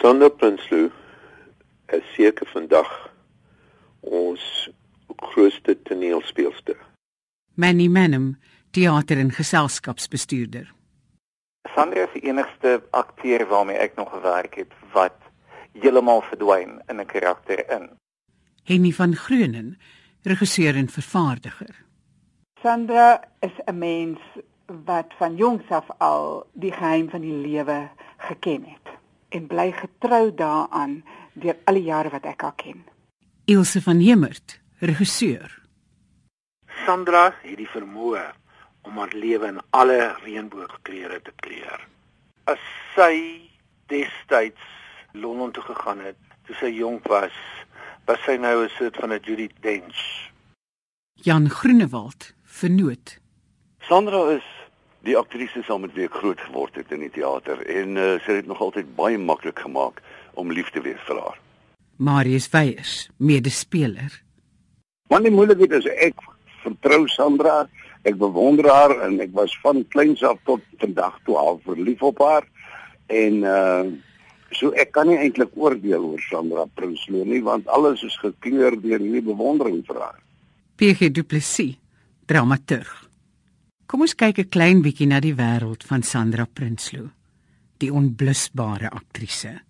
Sandra Prinsloo is seker vandag ons grootste toneelspeelster. Manny Manham, teater en geselskapsbestuurder. Sandra is die enigste akteur waarmee ek nog gewerk het wat heeltemal verdwyn in 'n karakter in. Henny van Greunen, regisseur en vervaardiger. Sandra is 'n mens wat van jongs af al die geheim van die lewe geken het en bly getrou daaraan deur al die jare wat ek haar ken. Ilse van Hemert, regisseur. Sandra het die vermoë om haar lewe in alle reënboogkleure te kleur. As sy destyds Londen toe gegaan het toe sy jonk was, was sy nou 'n soort van 'n Judy Dench. Jan Groenewald, vernoot. Sandra is die aktrise saam met wie ek groot geword het in die teater en uh, sy het nog altyd baie maklik gemaak om lief te wees vir haar. Marius Weyers, medespeler. Want die moeilikheid is ek vertrou Sandra, ek bewonder haar en ek was van kleins af tot vandag toe al verlief op haar en uh so ek kan nie eintlik oordeel oor Sandra Prinsloo nie want alles is gekleur deur hierdie bewondering vir haar. PG Du Plessis, dramaturg. Kom ons kyk 'n klein bietjie na die wêreld van Sandra Prinsloo, die onblusbare aktrise.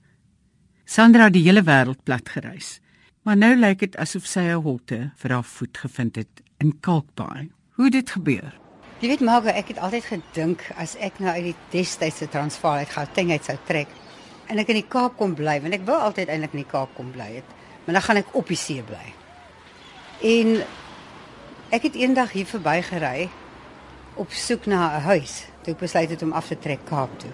Sandra het die hele wêreld plat gereis, maar nou lyk dit asof sy 'n holte vir haar voet gevind het in Kalkbaai. Hoe dit gebeur? Jy weet maar ek het altyd gedink as ek nou uit die destydse Transvaal uit Gauteng uit sou trek en ek in die Kaap kom bly, want ek wou altyd eintlik in die Kaap kom bly het, maar dan gaan ek op die see bly. En ek het eendag hier verbygery op soek na 'n huis. Toe besluit het om af te trek Kaap toe.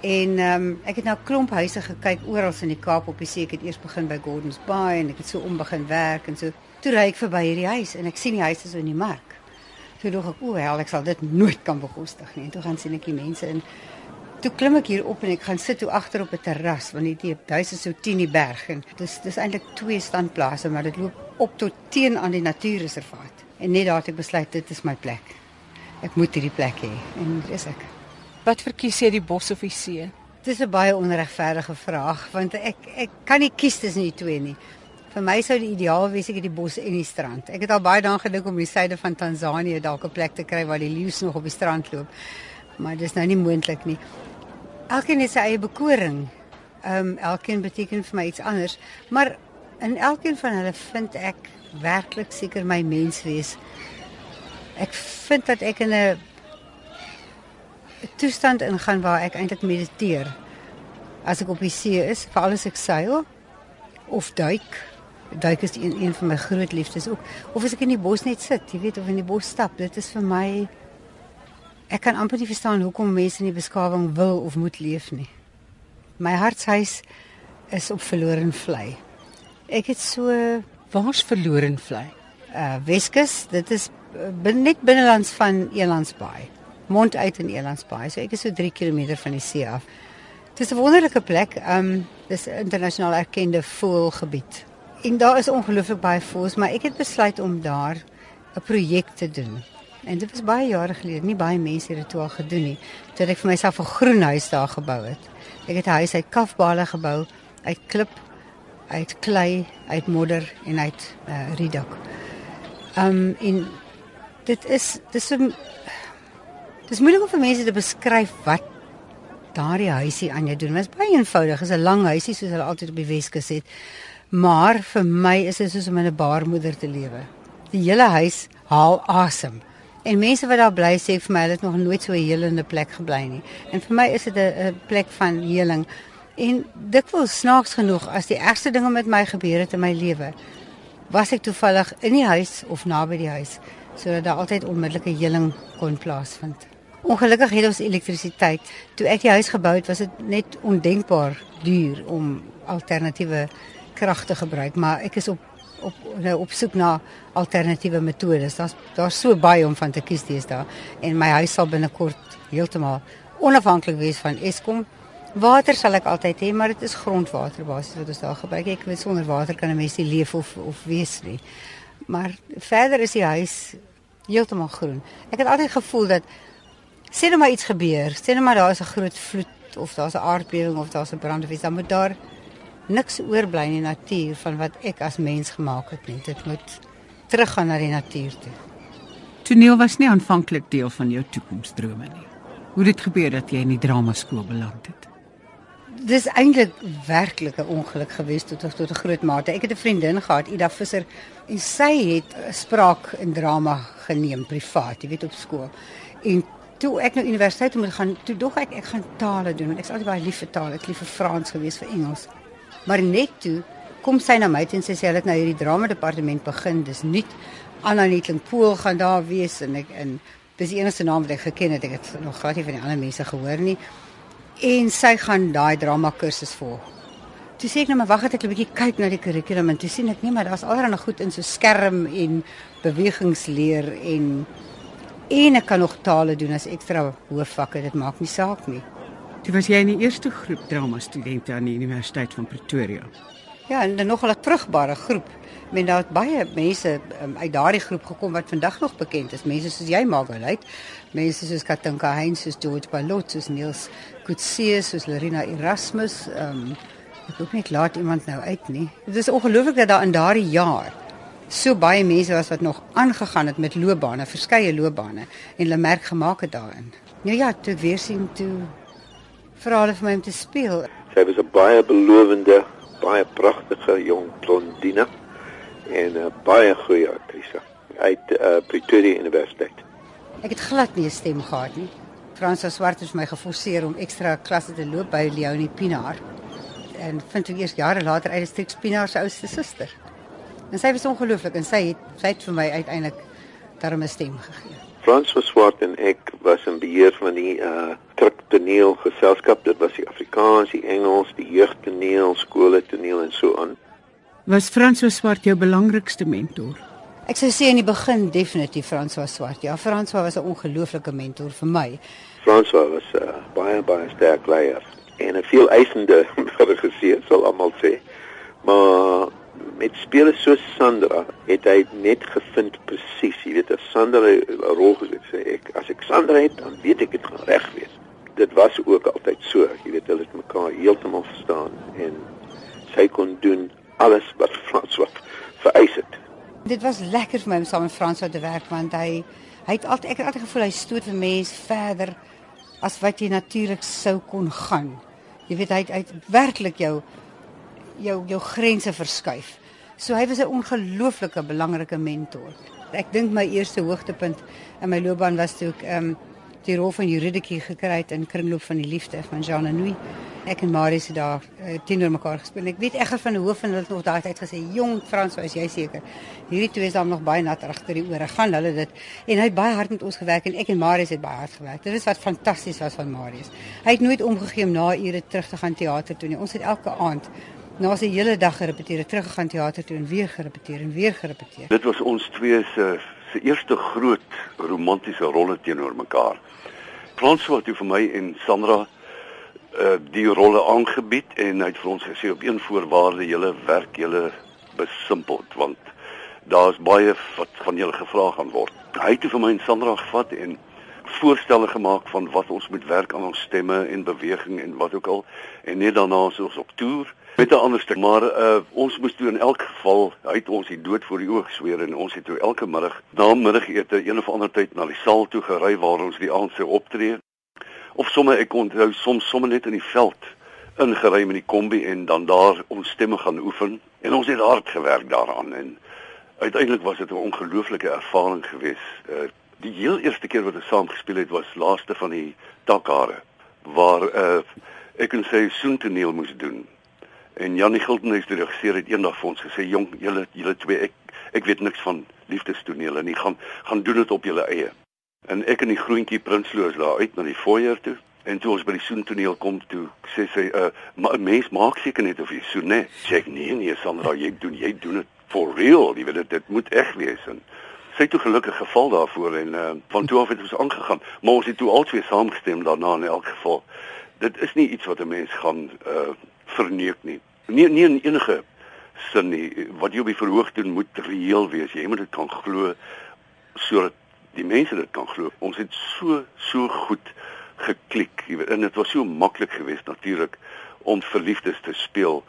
En ehm um, ek het na 'n klomp huise gekyk oral in die Kaap op die see. Ek het eers begin by Gordons Bay en ek het so om begin werk en so. Toe ry ek verby hierdie huis en ek sien die huis is in die mark. Toe dink ek, o, hel, ek sal dit nooit kan bekostig nie. En toe gaan sien ek die mense in Toe klim ek hier op en ek gaan sit toe agter op 'n terras want die huis is so teen die berg en dis dis eintlik twee standplase maar dit loop op tot teen aan die natuurreservaat. En net daar het ek besluit dit is my plek. Ek moet hierdie plek hê en dis ek. Wat verkies jy die bos of die see? Dis 'n baie onregverdige vraag want ek ek kan nie kies tussen die twee nie. Vir my sou die ideaal wees ek het die bos en die strand. Ek het al baie daaraan gedink om die suide van Tansanië dalk 'n plek te kry waar die leeu's nog op die strand loop. Maar dis nou nie moontlik nie. Elkeen het sy eie bekoring. Ehm um, elkeen beteken vir my iets anders, maar in elkeen van hulle vind ek werklik seker my menswees. Ek vind dat ek in 'n toestand ingaan waar ek eintlik mediteer. As ek op die see is, veral as ek seil of duik. Duik is een, een van my groot liefdes ook. Of as ek in die bos net sit, jy weet, of in die bos stap, dit is vir my ek kan amper nie verstaan hoekom mense in die beskawing wil of moet leef nie. My hartshuis is op verloren vlei. Ek het so Waar's verloren vlei? uh Weskus, dit is net binnelands van Elandsbaai. Mond uit in Elandsbaai. So ek is so 3 km van die see af. Dit is 'n wonderlike plek. Um dis 'n internasionaal erkende voëlgebied. En daar is ongelooflik baie voëls, maar ek het besluit om daar 'n projek te doen. En dit was baie jare gelede, nie baie mense het dit al gedoen nie. Toe ek vir myself 'n groen huis daar gebou het. Ek het 'n huis uit kafbale gebou, uit klip, uit klei, uit modder en uit uh, riedak. Um en dit is dis 'n dis moeilik om vir mense te beskryf wat daardie huisie aan jou doen. Dit is baie eenvoudig. Dit is 'n lang huisie soos hulle altyd op die Weskus het. Maar vir my is dit soos om in 'n baarmoeder te lewe. Die hele huis haal asem. En mense wat daar bly sê vir my hulle het nog nooit so 'n helende plek gebly nie. En vir my is dit 'n plek van heling. En dikwels snaaks genoeg as die ergste dinge met my gebeur het in my lewe, was ek toevallig in die huis of naby die huis sodat daar altyd onmiddellike heling kon plaasvind. Ongelukkig het ons elektrisiteit. Toe ek die huis gebou het, was dit net ondenkbaar duur om alternatiewe krag te gebruik, maar ek is op op nou op soek na alternatiewe metodes. Daar's daar's so baie om van te kies deesdae en my huis sal binnekort heeltemal onafhanklik wees van Eskom. Water sal ek altyd hê, maar dit is grondwater basies wat ons daar gebruik. Ek weet sonder water kan 'n mens nie leef of of wees nie. Maar verder is die huis heeltemal groen. Ek het altyd gevoel dat sê nou maar iets gebeur, sê nou maar daar is 'n groot vloed of daar's 'n aardbewing of daar's 'n brand of iets, dan moet daar niks oorbly in die natuur van wat ek as mens gemaak het nie. Dit moet teruggaan na die natuur toe. Toneel was nie aanvanklik deel van jou toekomsdrome nie. Hoe het dit gebeur dat jy in die dramaskool beland het? Dis eintlik werklik 'n ongeluk gewees tot tot 'n groot mate. Ek het 'n vriendin gehad, Ida Visser, en sy het spraak in drama geneem privaat, jy weet op skool. En toe ek nou universiteit moet gaan, toe dog ek ek gaan tale doen want ek is altyd baie lief vir tale. Ek lief vir Frans gewees vir Engels. Maar net toe kom sy na my toe en sê sy het nou hierdie drama departement begin. Dis nuut. Anna Netling Pool gaan daar wees en ek en dis die enigste naam wat ek geken het. Ek het nog glad nie van die ander mense gehoor nie en sy gaan daai drama kursus volg. Toe sê ek nou maar wag het ek 'n bietjie kyk na die kurrikulum en toe sien ek nee maar daar's allerlei goed in so skerm en bewegingsleer en en ek kan nog tale doen as ekstra hoofvakke dit maak nie saak nie. Toe was jy in die eerste groep drama studente aan die Universiteit van Pretoria. Ja, en dan nog 'n vrugbare groep. Men daar het baie mense um, uit daardie groep gekom wat vandag nog bekend is. Mense soos jy Margaret, mense soos Katinka Heinz, soos George Balot, soos Niels Kutsie, soos Larina Erasmus. Um, ek hoop net laat iemand nou uit nie. Dit is ongelooflik dat daar in daardie jaar so baie mense was wat nog aangegaan het met loopbane, verskeie loopbane en hulle merk gemaak het daarin. Nou ja, toe weer sien toe vir hulle vir my om te speel. Sy was 'n baie belowende baie pragtige jong blondine en 'n baie goeie aktrise uit uh, Pretoria Universiteit. Ek het glad nie 'n stem gehad nie. Fransa Swart het my geforseer om ekstra klasse te loop by Leonie Pinaar. En vind toe eers jare later uit 'n stuk Pinaar se ouste suster. En sy was ongelooflik en sy het sy het vir my uiteindelik daarom 'n stem gegee. Frans swart en ek was in beheer van die uh trektoneel geselskap. Dit was die Afrikaans, die Engels, die jeugtoneel, skole toneel en so aan. Was Frans was swart jou belangrikste mentor? Ek sou sê in die begin definitief Frans was swart. Ja, Frans was 'n ongelooflike mentor vir my. Frans was 'n uh, baie baie sterk leier en 'n veel eisende regisseur sal almal sê. Maar met spelers soos Sandra het hy net gevind presies, jy weet, as Sandra 'n rol gespeel sê ek, as ek Sandra het, dan weet ek dit gaan reg wees. Dit was ook altyd so, jy weet, hulle het mekaar heeltemal verstaan en sy kon doen alles wat Frans wat vereis het. Dit was lekker vir my om saam met Frans te werk want hy hy het altyd ek het altyd gevoel hy stoot vir mense verder as wat jy natuurlik sou kon gaan. Jy weet hy het, hy het werklik jou jou jou grense verskuif. So hy was 'n ongelooflike belangrike mentor. Ek dink my eerste hoogtepunt in my loopbaan was toe ek ehm um, die rol van Eurydice gekry het in Kringloop van die Liefde van Jean Anouilh. Ek en Marius het daar uh, teenoor mekaar gespeel. Ek weet egter van hoof en hulle het nog daai tyd gesê, "Jong Frans, is jy seker? Hierdie twee is dan nog baie nat agter die ore. Gaan hulle dit?" En hy het baie hard met ons gewerk en ek en Marius het baie hard gewerk. Dit is wat fantasties was van Marius. Hy het nooit omgegee om na ure terug te gaan teater toe nie. Ons het elke aand Nou as 'n hele dag gerepeteer, teruggegaan teater toe en weer gerepeteer en weer gerepeteer. Dit was ons twee se se eerste groot romantiese rolle teenoor mekaar. Frans het toe vir my en Sandra uh die rolle aangebied en hy het vir ons gesê op een voorwaarde julle werk julle besimpeld want daar's baie wat van julle gevra gaan word. Hy het vir my en Sandra gevat en voorstelle gemaak van wat ons moet werk aan ons stemme en beweging en wat ook al. En net daarna is ons op toer met 'n ander stuk. Maar uh, ons moes toe in elk geval uit ons die dood voor die oog sweer en ons het toe elke middag na middagete een of ander tyd na die saal toe gery waar ons die aand sou optree. Of somme ek onthou soms somme net in die veld ingery met die kombi en dan daar ons stemme gaan oefen. En ons het hard gewerk daaraan en uiteindelik was dit 'n ongelooflike ervaring geweest uh, Die heel eerste keer wat ons saam gespeel het was laaste van die Takhare waar uh, ek en sy soentoneel moes doen. En Janie Gildenhuis die regisseur het eendag vir ons gesê jong julle julle twee ek ek weet niks van liefdestonele nie gaan gaan doen dit op julle eie. En ek en die groentjie Prinsloo is daar uit na die foyer toe en toe ons by die soentoneel kom toe sê sy 'n uh, ma mens maak seker net of jy soen nee. Sê nee nee Sandra jy doen jy doen dit for real jy weet dit, dit moet reg wees en sy toe gelukkig geval daarvoor en uh, van toe af het ons aangegaan maar ons het toe albei saamgestem daarna in elk geval dit is nie iets wat 'n mens gaan uh, verneek nie nie nie in enige sin nie wat jy op die verhoog doen moet reëel wees jy moet dit kan glo sodat die mense dit kan glo ons het so so goed geklik, jy weet. En dit was so maklik geweest natuurlik om verliefdes te speel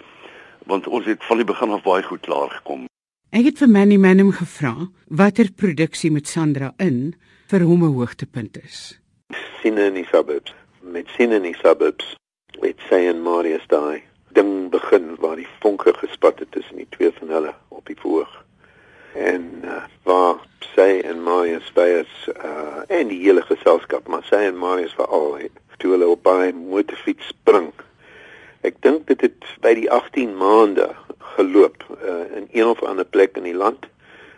want ons het van die begin af baie goed klaar gekom. Ek het vir Manny Manum gevra watter produksie met Sandra in vir hom 'n hoogtepunt is. Sien in die suburbs. Met sien in die suburbs. Met sy en Marius daai ding begin waar die vonke gespat het tussen die twee van hulle op die verhoog. En uh, waar sy en Marius byes uh en die hele geselskap, maar sy en Marius veral toe hulle op baie motorfiets spring Ek dink dit het by die 18 maande geloop in een of ander plek in die land.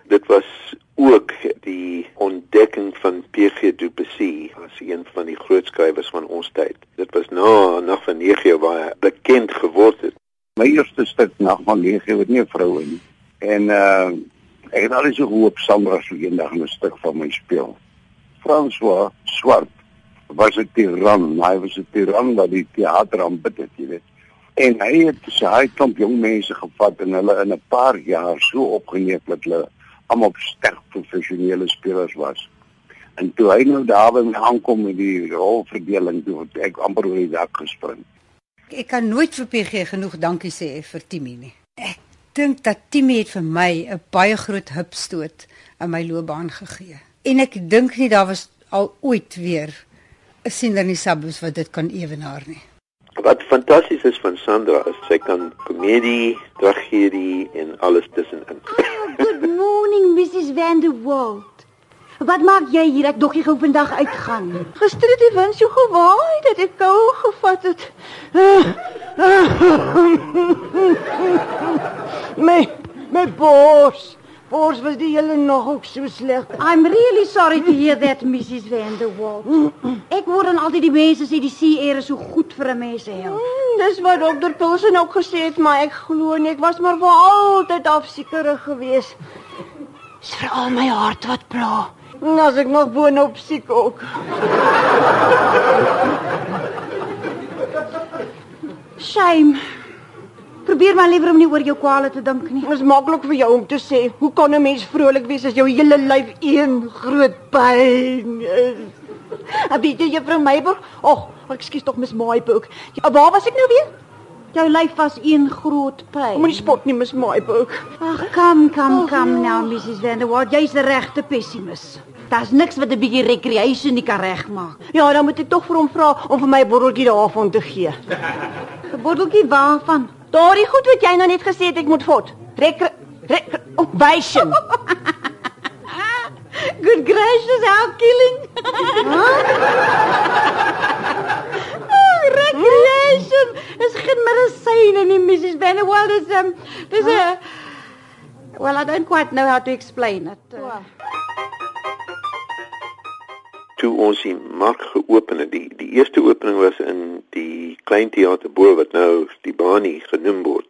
Dit was ook die ontdekking van PG Du Plessis as een van die groot skrywers van ons tyd. Dit was na Nag van 9 waar hy bekend geword het. My eerste stuk Nag van 9 het nie 'n vrou in. En uh ek het al so gehoop Sandra sou eendag 'n stuk van my speel. François Swart was 'n tiran, hy was 'n tiran wat die teater aanbid het, jy weet. En hy het sy hy klomp jong mense gevat en hulle in 'n paar jaar so opgeneem dat hulle almal sterk professionele spelers was. En toe hy nou daar by my aankom met die rolverdeling, toe het ek amper oor die dak gespring. Ek kan nooit vir PG genoeg dankie sê vir Timmy nie. Ek dink dat Timmy het vir my 'n baie groot hupstoot in my loopbaan gegee. En ek dink nie daar was al ooit weer 'n siener in die suburbs wat dit kan ewenaar nie. Wat fantasties is van Sandra is sy kan komedie, tragedie en alles tussenin. Oh, good morning Mrs Van der Walt. Wat maak jy hier? Ek dog jy gou vandag uitgaan. Gister het die wind so gewaai dat ek kou gevat het. my my bors. Bors was die hele nog ook so sleg. I'm really sorry to hear that Mrs Van der Walt. Ek hoor dan altyd die mense sê die see air is so goed vir 'n mens se help. Mm, dis wat dokter Pilsen ook gesê het, maar ek glo nie. Ek was maar vir altyd afsiekerig geweest. Dis vir al my hart wat pla. En as ek nog boonop siek ook. Shame. Probeer maar liewer om nie oor jou kwale te dink nie. Dit is maklik vir jou om te sê, hoe kan 'n mens vrolik wees as jou hele lyf een groot pyn is? Abi, jy juffrou Meyburg? Ag, ekskuus tog mis Meyburg. Ja, waar was ek nou weer? Jou lyf was een groot pyn. Moenie spot nie, mis Meyburg. Ag, kom, kom, kom nou, Mrs. Van der Walt, jy's 'n regte pessimis. Daar's niks wat 'n bietjie recreation nie kan regmaak. Ja, dan moet ek tog vir hom vra om vir my 'n botteltjie daarvan te gee. 'n Botteltjie waarvan? Daardie goed wat jy nou net gesê het ek moet vat. Recre obation. Good gracious, how killing. oh, recreation. Is geen medisyne nie, Mrs. Benewell. Dis um dis 'n huh? Well, I don't quite know how to explain it. Uh, toe ons die mark geopen het. Die die eerste opening was in die klein teater bo wat nou die Bani genoem word.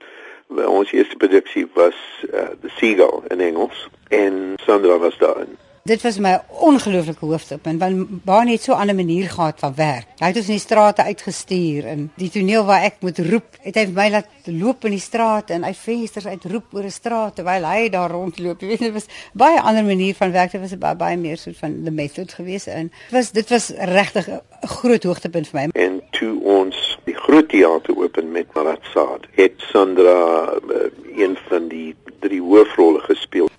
Ons eerste produksie was uh, The Seagull in Engels en Sandra was daarin. Dit was my ongelooflike hoofdpunt want Bani het so 'n ander manier gehad van werk. Hy het ons in die strate uitgestuur en die toneel waar ek moet roep, het hy my laat loop in die strate en uit vensters uit roep oor 'n straat terwyl hy daar rondloop. Jy weet dit was baie ander manier van werk. Dit was baie, baie meer soort van the method geweest en dit was dit was regtig 'n groot hoogtepunt vir my. En toe ons die groot teater open met Marat Saad, het Sandra uh, een van die drie hoofrolle gespeel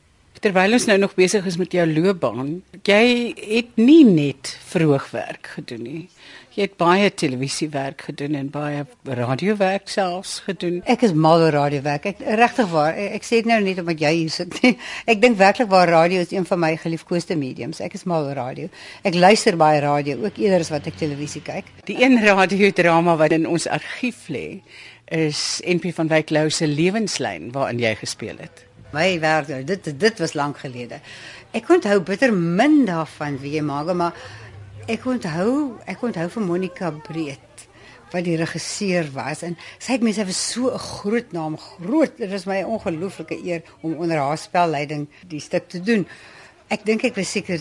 terwyl ons nou nog besig is met jou loopbaan, jy het nie net verhoogwerk gedoen nie. Jy het baie televisiewerk gedoen en baie radiowerk selfs gedoen. Ek is mal oor radiowerk. Ek regtig waar. Ek, ek sê dit nou net omdat jy hier sit nie. Ek dink werklik waar radio is een van my geliefkoeste mediums. Ek is mal oor radio. Ek luister baie radio ook eerder as wat ek televisie kyk. Die een radiodrama wat in ons argief lê is NP van Wyk Lou se lewenslyn waarin jy gespeel het. My werk, dit dit was lank gelede. Ek onthou bitter min daarvan wie jy maak, maar ek onthou, ek onthou vir Monica Breed wat die regisseur was en sy het mense was so 'n groot naam, groot. Dit was my ongelooflike eer om onder haar spelleiding die stuk te doen. Ek dink ek was seker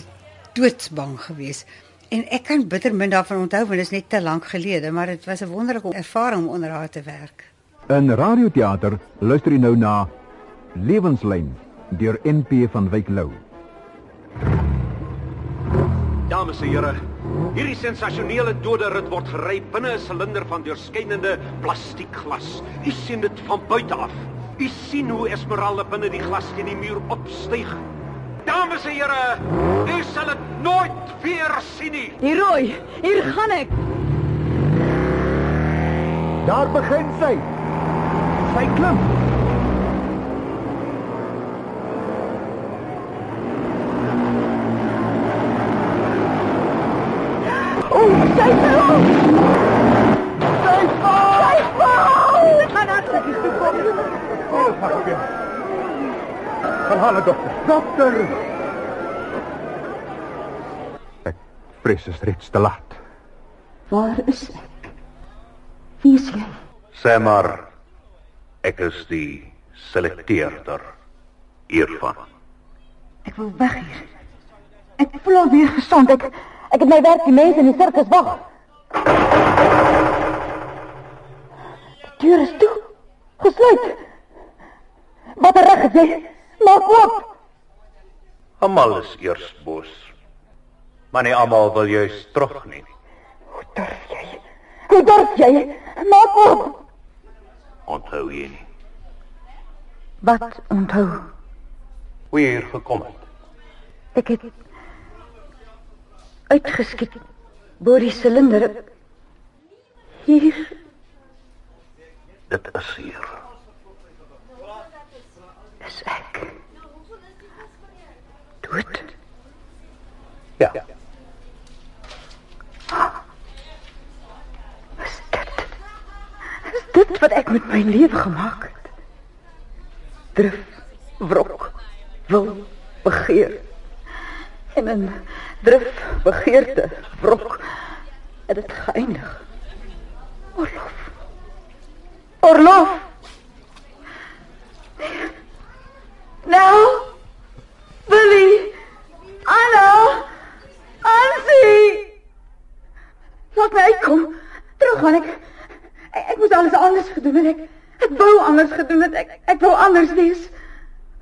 doodsbang geweest. En ek kan bitter min daarvan onthou want dit is net te lank gelede, maar dit was 'n wonderlike ervaring om onder haar te werk. In radioteater luister jy nou na Lewenslyn deur NP van Wyk Lou. Dames en here, hierdie sensasionele doderit word gery binne 'n silinder van deurskynende plastiekglas. U sien dit van buite af. U sien hoe Esmeralda binne die glas teen die muur opstyg. Dames en here, u sal dit nooit weer sien nie. Die rooi, hier gaan ek. Daar begin sy. Sy klim. O, sy val. Sy val. Sy val. Gaan aan sy gekom. Oh, wag oké. Van haar dokter. Dokter. Ek vrees dit is reeds te laat. Waar is ek? Wie is jy? Sê maar ek is die selekteerder hiervan. Ek wil weg hier. Ek voel al weer gesond. Ek ek het my werk die mense in die sirkus wag. Deur is toe. Gesluit. Wat reg het jy? Maak oop. Almal is eers boos. Maar nie almal wil juis terug nie. Hoe durf jy? Hoe durf jy? Maak oop. Onthou jy nie Wat onthou? hoe jy hier gekom het? Ek het uitgeskiet bo die silinder. Hier Dit is hier. is ek. Dood. Ja. Is dit wat ek met my lewe gemaak het? Drif, wrok, wil, begeer. En in drif, begeerte, wrok het dit geëindig. Orlof. Orlof. Nou, Willie, Anna, Ansie. Laat my uitkom. Terug gaan ek. Ek, ek moes alles anders gedoen het. Ek ek wou anders gedoen het. Ek ek wou anders wees.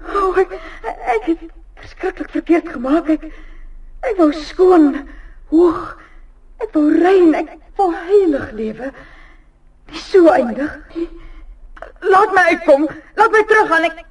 O, oh, ek ek het verskriklik verkeerd gemaak. Ek ek wou skoon, hoog. Ek wou rein, ek wou heilig lewe. Nie so eindig. Laat my uitkom. Laat my terug gaan. Ek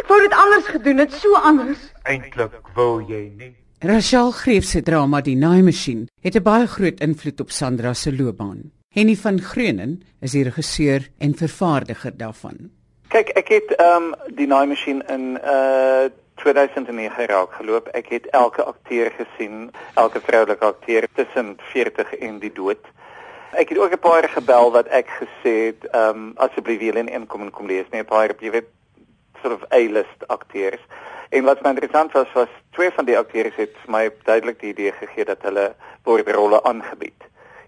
ek wou dit anders gedoen het, so anders. Eintlik wou jy nie. Rachel Greef se drama Die Naaimasjien het 'n baie groot invloed op Sandra se loopbaan. Henny van Greunen is die regisseur en vervaardiger daarvan. Kyk, ek het ehm um, die naaimasjien in uh 2009 geraak geloop. Ek het elke akteur gesien, elke vroulike akteur tussen 40 en die dood. Ek het ook 'n paar gebel wat ek gesê het, ehm um, asseblief julle in kom en kom lees, nee, 'n paar jy weet sort of A-list akteurs. En wat my interessant was was twee van die akteurs het vir my duidelik die idee gegee dat hulle word rolle aangebied.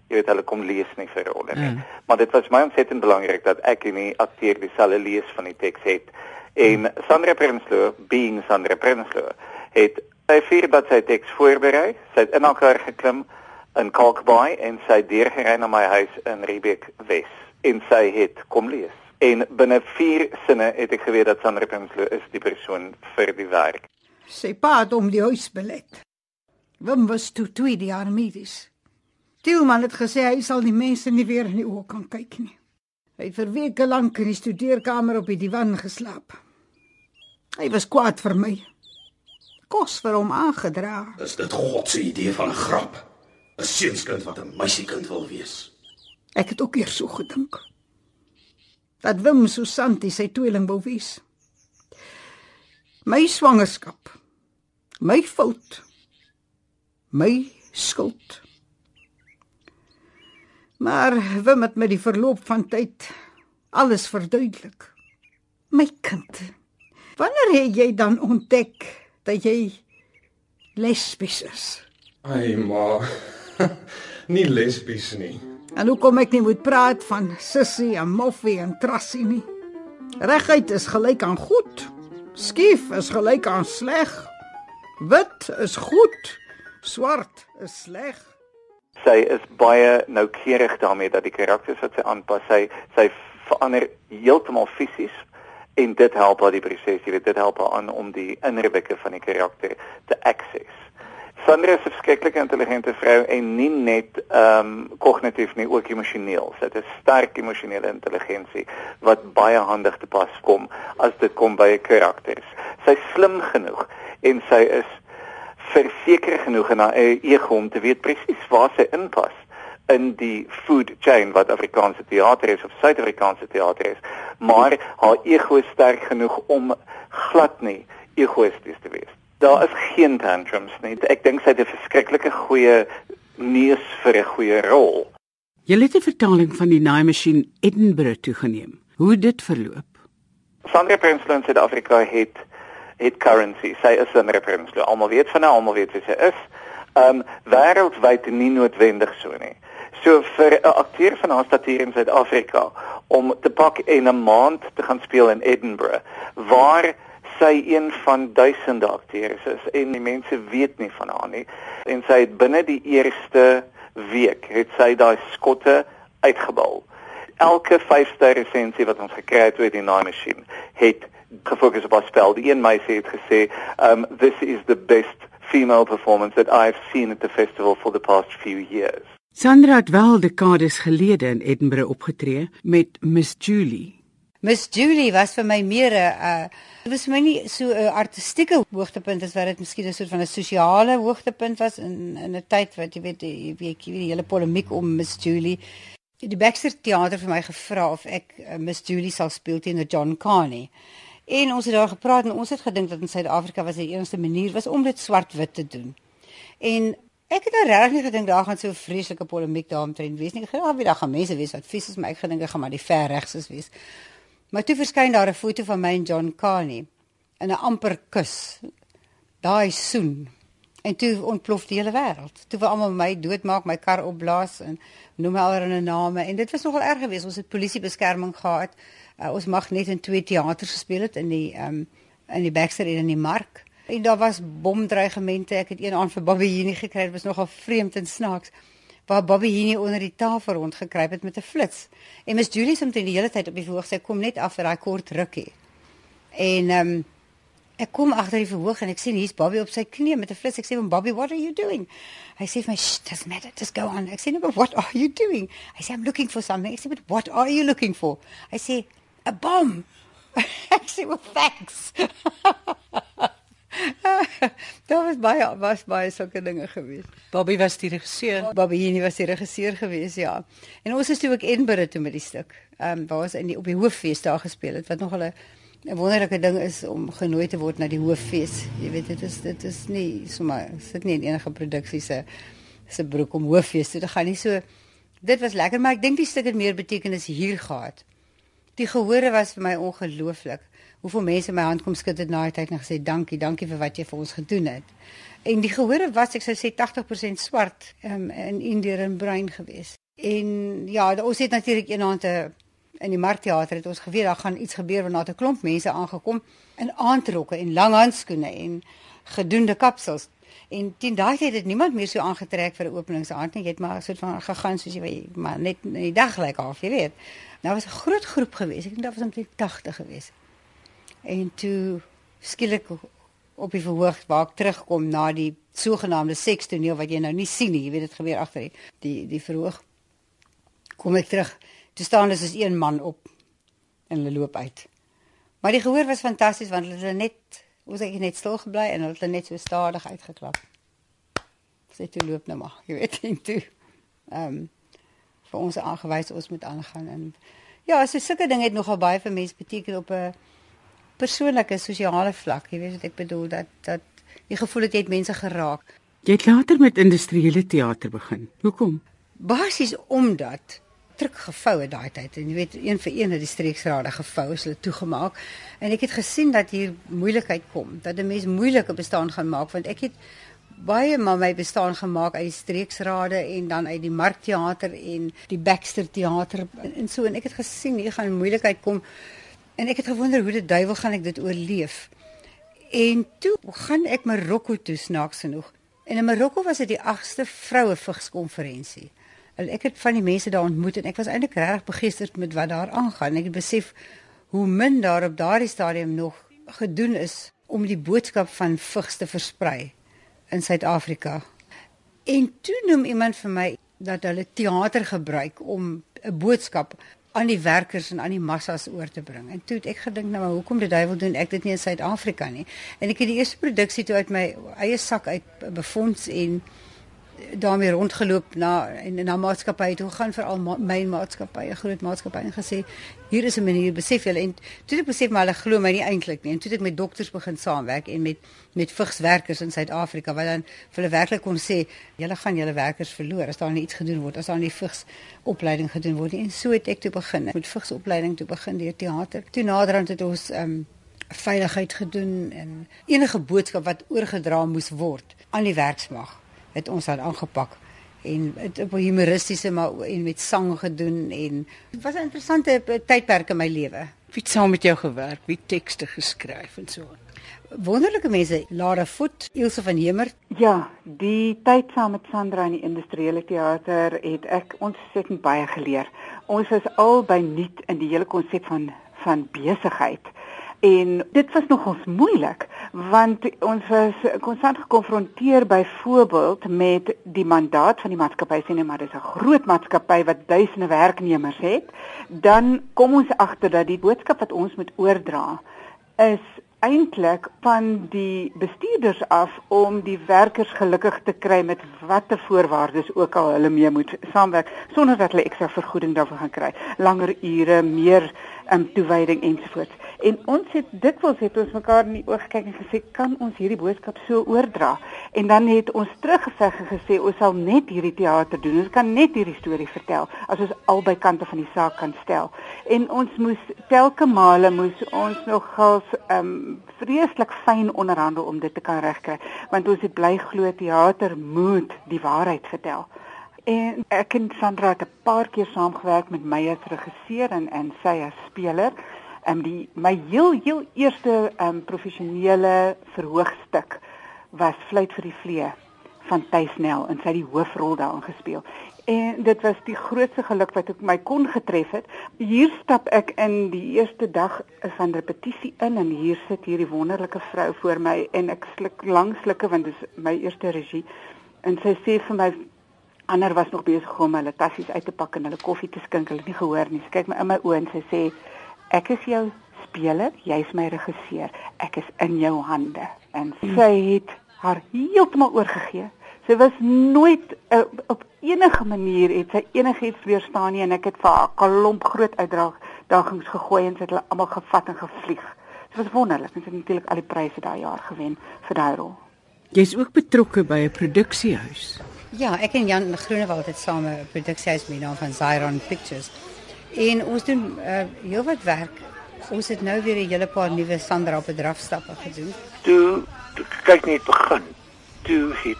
Jy weet hulle kom lees nie vir rolle nie. Mm. Maar dit was my ontsettend belangrik dat ek en die akteur dieselfde lees van die teks het. En Sandra Prinsloo, being Sandra Prinsloo, het sy vier dat sy teks voorberei, sy het in elkaar geklim in Kalkbaai en sy het deurgery na my huis in Riebeek Wes en sy het kom lees. En binne 4 sinne het ek geweet dat Sandra Prinsloo is die persoon vir die werk. Sy pa het om die huis belet. Wim was toe tweede jaar medies. Tielman het gesê hy sal die mense nie weer in die oë kan kyk nie. Hy het vir weke lank in die studeerkamer op die divan geslaap. Hy was kwaad vir my. Kos vir hom aangedra. Is dit God se idee van 'n grap? 'n Seunskind wat 'n meisiekind wil wees. Ek het ook eers so gedink. Dat Wim Susanti sy tweeling wou wees. My swangerskap. My fout. My skuld. Maar Wim het met die verloop van tyd alles verduidelik. My kind. Wanneer het jy dan ontdek dat jy lesbies is? Ai ma. nie lesbies nie. En hoekom ek nie moet praat van sissie en moffie en trassie nie? Reguit is gelyk aan goed. Skief is gelyk aan sleg. Wit is goed. Swart is sleg. Sy is baie noukeurig daarmee dat die karakters wat sy aanpas, sy sy verander heeltemal fisies en dit help haar die proses, jy weet, dit help haar aan om die innerlike van die karakter te access. Sandra is 'n verskriklike intelligente vrou en nie net ehm um, kognitief nie, ook emosioneel. Sy het 'n sterk emosionele intelligensie wat baie handig te pas kom as dit kom by 'n karakter. Sy's slim genoeg en sy is verseker genoeg in haar ego om te weet presies waar sy inpas in die food chain wat Afrikaanse teater is of Suid-Afrikaanse teater is. Maar haar ego is sterk genoeg om glad nie egoïsties te wees. Daar is geen tantrums nie. Ek dink sy het 'n verskriklike goeie neus vir 'n goeie rol. Jy het 'n vertaling van die naaimasjien Edinburgh toegeneem. Hoe dit verloop? Sandra Prinsloo in Suid-Afrika het het currency. Sy is 'n Prinsloo. Almal weet van haar, almal weet wie sy is. Um wêreldwyd nie noodwendig so nie. So vir 'n akteur van haar statuur in Suid-Afrika om te pak en 'n maand te gaan speel in Edinburgh waar sy een van duisende akteurs is en die mense weet nie van haar nie en sy het binne die eerste week het sy daai skotte uitgebal. Elke 5-ster resensie wat ons gekry het oor die Nine Machine het gefokus op haar spel. Die een meisie het gesê, um this is the best female performance that I've seen at the festival for the past few years. Sandra het wel dekades gelede in Edinburgh opgetree met Miss Julie. Miss Julie was vir my meer 'n uh, dit was vir my nie so 'n artistieke hoogtepunt as wat dit miskien 'n soort van 'n sosiale hoogtepunt was in in 'n tyd wat jy weet jy weet jy weet die hele polemiek om Miss Julie die Baxter teater vir my gevra of ek uh, Miss Julie sal speel teenoor John Carney. En ons het daar gepraat en ons het gedink dat in Suid-Afrika was die enigste manier was om dit swart-wit te doen. En ek het nou regtig nie gedink daar gaan so vreeslike polemiek daaromtrent wees nie. Ek gedink daar gaan mense wees wat fisies maar ek gedink ek gaan maar die ver regses wees. Maar toe verskyn daar 'n foto van my en John Carney in 'n amper kus. Daai soen. En toe ontplof die hele wêreld. Toe wou almal my doodmaak, my kar opblaas en noem allerlei name en dit was nogal erg geweest. Ons het polisie beskerming gehad. Uh, ons mag net in twee teaters gespeel het in die ehm um, in die Baxter en in die Mark. En daar was bomdreigemente. Ek het een aan vir Bobby Henie gekry. Dit was nogal vreemd en snaaks. Waar Bobby Henie onder die tafel rondgekruip het met 'n flits. En Miss Julie somt die hele tyd op die verhoog. Sy kom net af vir daai kort rukkie. En ehm um, ek kom agter die verhoog en ek sien hier's Bobby op sy knie met 'n flits. Ek sê hom Bobby, what are you doing? Hy sê vir my, "Doesn't matter. Just go on." Ek sê, "No, what are you doing?" Hy sê, "I'm looking for something." Ek sê, "But what are you looking for?" Hy sê, "A bomb." ek sê, "Well, thanks." Daar was baie was baie sulke dinge gewees. Bobby was die regisseur. Bobby Henie was die regisseur gewees, ja. En ons is toe ook Edinburgh toe met die stuk. Ehm um, waar ons in die op die hooffees daar gespeel het wat nog 'n 'n wonderlike ding is om genooi te word na die hooffees. Jy weet dit is dit is nie sommer sit nie in enige produksie se se broek om hooffees toe te gaan nie. So dit was lekker, maar ek dink die stuk het meer betekenis hier gehad. Die gehore was vir my ongelooflik hoeveel mense my hand kom skud het na die tyd en gesê dankie, dankie vir wat jy vir ons gedoen het. En die gehore was ek sou sê 80% swart um, in Indiër en bruin gewees. En ja, ons het natuurlik eendag in die markteater het ons geweet daar gaan iets gebeur wanneer 'n klomp mense aangekom in aandrokke en lang handskoene en gedoende kapsels. En teen daai tyd het niemand meer so aangetrek vir 'n openingsaand nie. Jy het maar so van gegaan soos jy maar net in die dag lyk half, jy weet. Nou was 'n groot groep geweest. Ek dink daar was omtrent 80 geweest. En toe skielik op die verhoog waar ek terugkom na die sogenaamde sekstoneel wat jy nou nie sien nie, jy weet dit gebeur agter die die die verhoog. Kom ek terug. Toe staan hulle soos een man op en hulle loop uit. Maar die gehoor was fantasties want hulle net ons het net stil gebly en hulle het net so stadig uitgeklap. Sê toe loop nou maar, jy weet nie toe. Ehm um, vir ons aangewys ons moet aangaan en ja, so sulke dinge het nogal baie vir mense beteken op 'n persoonlike sosiale vlak, jy weet wat ek bedoel dat dat jy gevoel het jy het mense geraak. Jy het later met industriële teater begin. Hoekom? Basies omdat druk gevou het daai tyd en jy weet een vir een het die streeksrade gevou is hulle toegemaak en ek het gesien dat hier moeilikheid kom dat 'n mens moeilike bestaan gaan maak want ek het baie maar my bestaan gemaak uit die streeksrade en dan uit die markteater en die Baxter teater en, en so en ek het gesien hier gaan moeilikheid kom En ek het gewonder hoe die duiwel gaan ek dit oorleef. En toe gaan ek Marokko toe snaaks genoeg. En in Marokko was dit die 8ste vroue vigskonferensie. En ek het van die mense daar ontmoet en ek was eintlik regtig begeesterd met wat daar aangaan. Ek het besef hoe min daar op daardie stadium nog gedoen is om die boodskap van vigs te versprei in Suid-Afrika. En toe noem iemand vir my dat hulle teater gebruik om 'n boodskap aan die werkers en aan die massas oor te bring. En toe het ek gedink nou maar hoekom die duiwel doen ek dit nie in Suid-Afrika nie. En ek het die eerste produksie toe uit my eie sak uit befonds en daarmee rondgeloop na en na maatskappye toe gaan vir al ma my maatskappye, groot maatskappye en gesê hier is 'n manier besef julle en toe ek besef maar hulle glo my nie eintlik nie en toe ek met dokters begin saamwerk en met met vigswerkers in Suid-Afrika wat dan vir hulle werklik kon sê julle gaan julle werkers verloor as daar nie iets gedoen word as daar nie vigs opleiding gedoen word nie. En so het ek toe begin met vigs opleiding toe begin deur teater. Toe naderhand het ons um, veiligheid gedoen en enige boodskap wat oorgedra moes word aan die werksmag het ons dan aangepak en het op 'n humoristiese maar en met sang gedoen en dit was 'n interessante tydperk in my lewe. Wie het saam met jou gewerk? Wie tekste geskryf en so aan? Wonderlike mense, Lara Voet, Ilse van Hemer. Ja, die tyd saam met Sandra in die industriële teater het ek ontsettend baie geleer. Ons is albei nuut in die hele konsep van van besigheid. En dit was nogals moeilik want ons was konstant gekonfronteer byvoorbeeld met die mandaat van die maatskappy sê net maar dis 'n groot maatskappy wat duisende werknemers het. Dan kom ons agter dat die boodskap wat ons moet oordra is eintlik van die bestuurders af om die werkers gelukkig te kry met watter voorwaardes ook al hulle mee moet saamwerk sonder dat hulle ekstra vergoeding daarvoor gaan kry. Langer ure meer um, toewyding ensovoorts En ons het dikwels het ons mekaar in die oë gekyk en gesê kan ons hierdie boodskap so oordra? En dan het ons teruggeveg en gesê ons sal net hierdie teater doen. Ons kan net hierdie storie vertel as ons albei kante van die saak kan stel. En ons moes telke male moes ons nogals ehm um, vreeslik fyn onderhandel om dit te kan regkry, want ons het bly glo teater moet die waarheid vertel. En ek en Sandra het 'n paar keer saamgewerk met my as regisseur en en sy as speler um, die my heel heel eerste um, professionele verhoogstuk was Fluit vir die vlee van Tuisnel en sy het die hoofrol daarin gespeel. En dit was die grootste geluk wat ek my kon getref het. Hier stap ek in die eerste dag van repetisie in en hier sit hierdie wonderlike vrou voor my en ek sluk lank slukke want dit is my eerste regie. En sy sê vir my ander was nog besig om hulle tassies uit te pak en hulle koffie te skink. Hulle het nie gehoor nie. Sy kyk my in my oë en sy sê ek is jou speler, jy's my regisseur. Ek is in jou hande. En sy het haar heeltemal oorgegee. Sy was nooit uh, op enige manier het sy enigiets weerstaan nie en ek het vir haar 'n klomp groot uitdagings gegooi en sy het hulle almal gevat en gevlieg. Dit was wonderlik. Sy het natuurlik al die pryse daai jaar gewen vir daai rol. Jy's ook betrokke by 'n produksiehuis. Ja, ek en Jan Groenewald het same 'n produksiehuis met die naam van Zyron Pictures. En ons doen uh, heel wat werk. Ons het nou weer 'n hele paar nuwe Sandra op bedrafstappe gedoen. Toe, toe kyk net begin. Toe het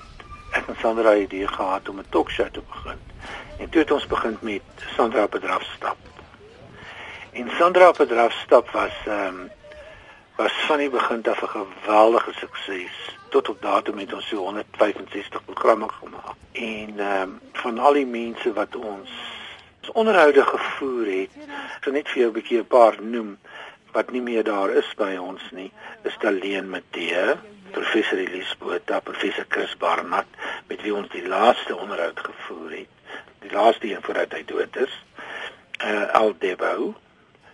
ek en Sandra idee gehad om 'n talkshow te begin. En toe het ons begin met Sandra op bedrafstap. En Sandra op bedrafstap was ehm um, was van die begin af 'n geweldige sukses. Tot op datum het ons so 165 programme gemaak. En um, van al die mense wat ons onderhoude gevoer het. Ek gaan net vir jou 'n bietjie 'n paar noem wat nie meer daar is by ons nie. Is Daleen Matee, professor Elise Botha, professor Chris Barnard met wie ons die laaste onderhoud gevoer het. Die laaste een voordat hy dood is. Uh Al Debo,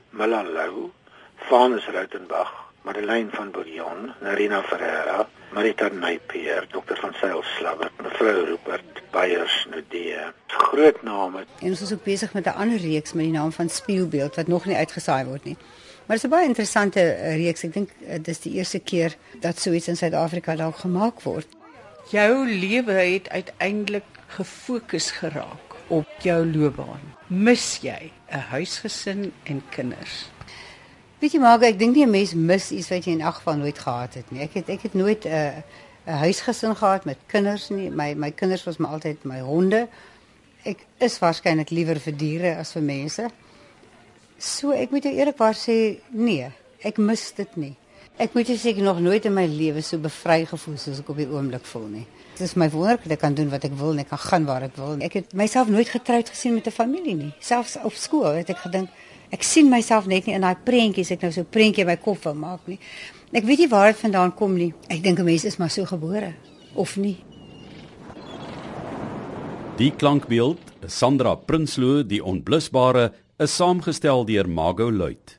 Malalou, Vanus Rautenbach, Madeleine van Bouillon, Narina Ferreira, Marita Napier, dokter van Sail Slabber, mevrou Rupert Beyers Nudee. Groot name. En ons is ook besig met 'n ander reeks met die naam van Spieelbeeld wat nog nie uitgesaai word nie. Maar dit is 'n baie interessante eh, reeks. Ek dink eh, dit is die eerste keer dat so iets in Suid-Afrika dalk gemaak word. Jou lewe het uiteindelik gefokus geraak op jou loopbaan. Mis jy 'n huisgesin en kinders? Weet jy maar, ek dink nie 'n mens mis iets wat jy in elk geval nooit gehad het nie. Ek het het nooit 'n uh, 'n huisgesin gehad met. My my kinders was maar altyd my honde. Ek is waarskynlik liewer vir diere as vir mense. So ek moet jou eerlikwaar sê, nee, ek mis dit nie. Ek moet sê ek nog nooit in my lewe so bevry gevoel soos ek op die oomblik voel nie. Dit is my wonderlik dat ek kan doen wat ek wil en ek kan gaan waar ek wil. Ek het myself nooit getroud gesien met 'n familie nie. Selfs op skool het ek gedink Ek sien myself net nie in daai prentjies ek nou so 'n prentjie by kop wil maak nie. Ek weet nie waar dit vandaan kom nie. Ek dink 'n mens is maar so gebore of nie. Die klankbeeld, Sandra Prinsloo, die onblusbare, is saamgestel deur Mago Luit.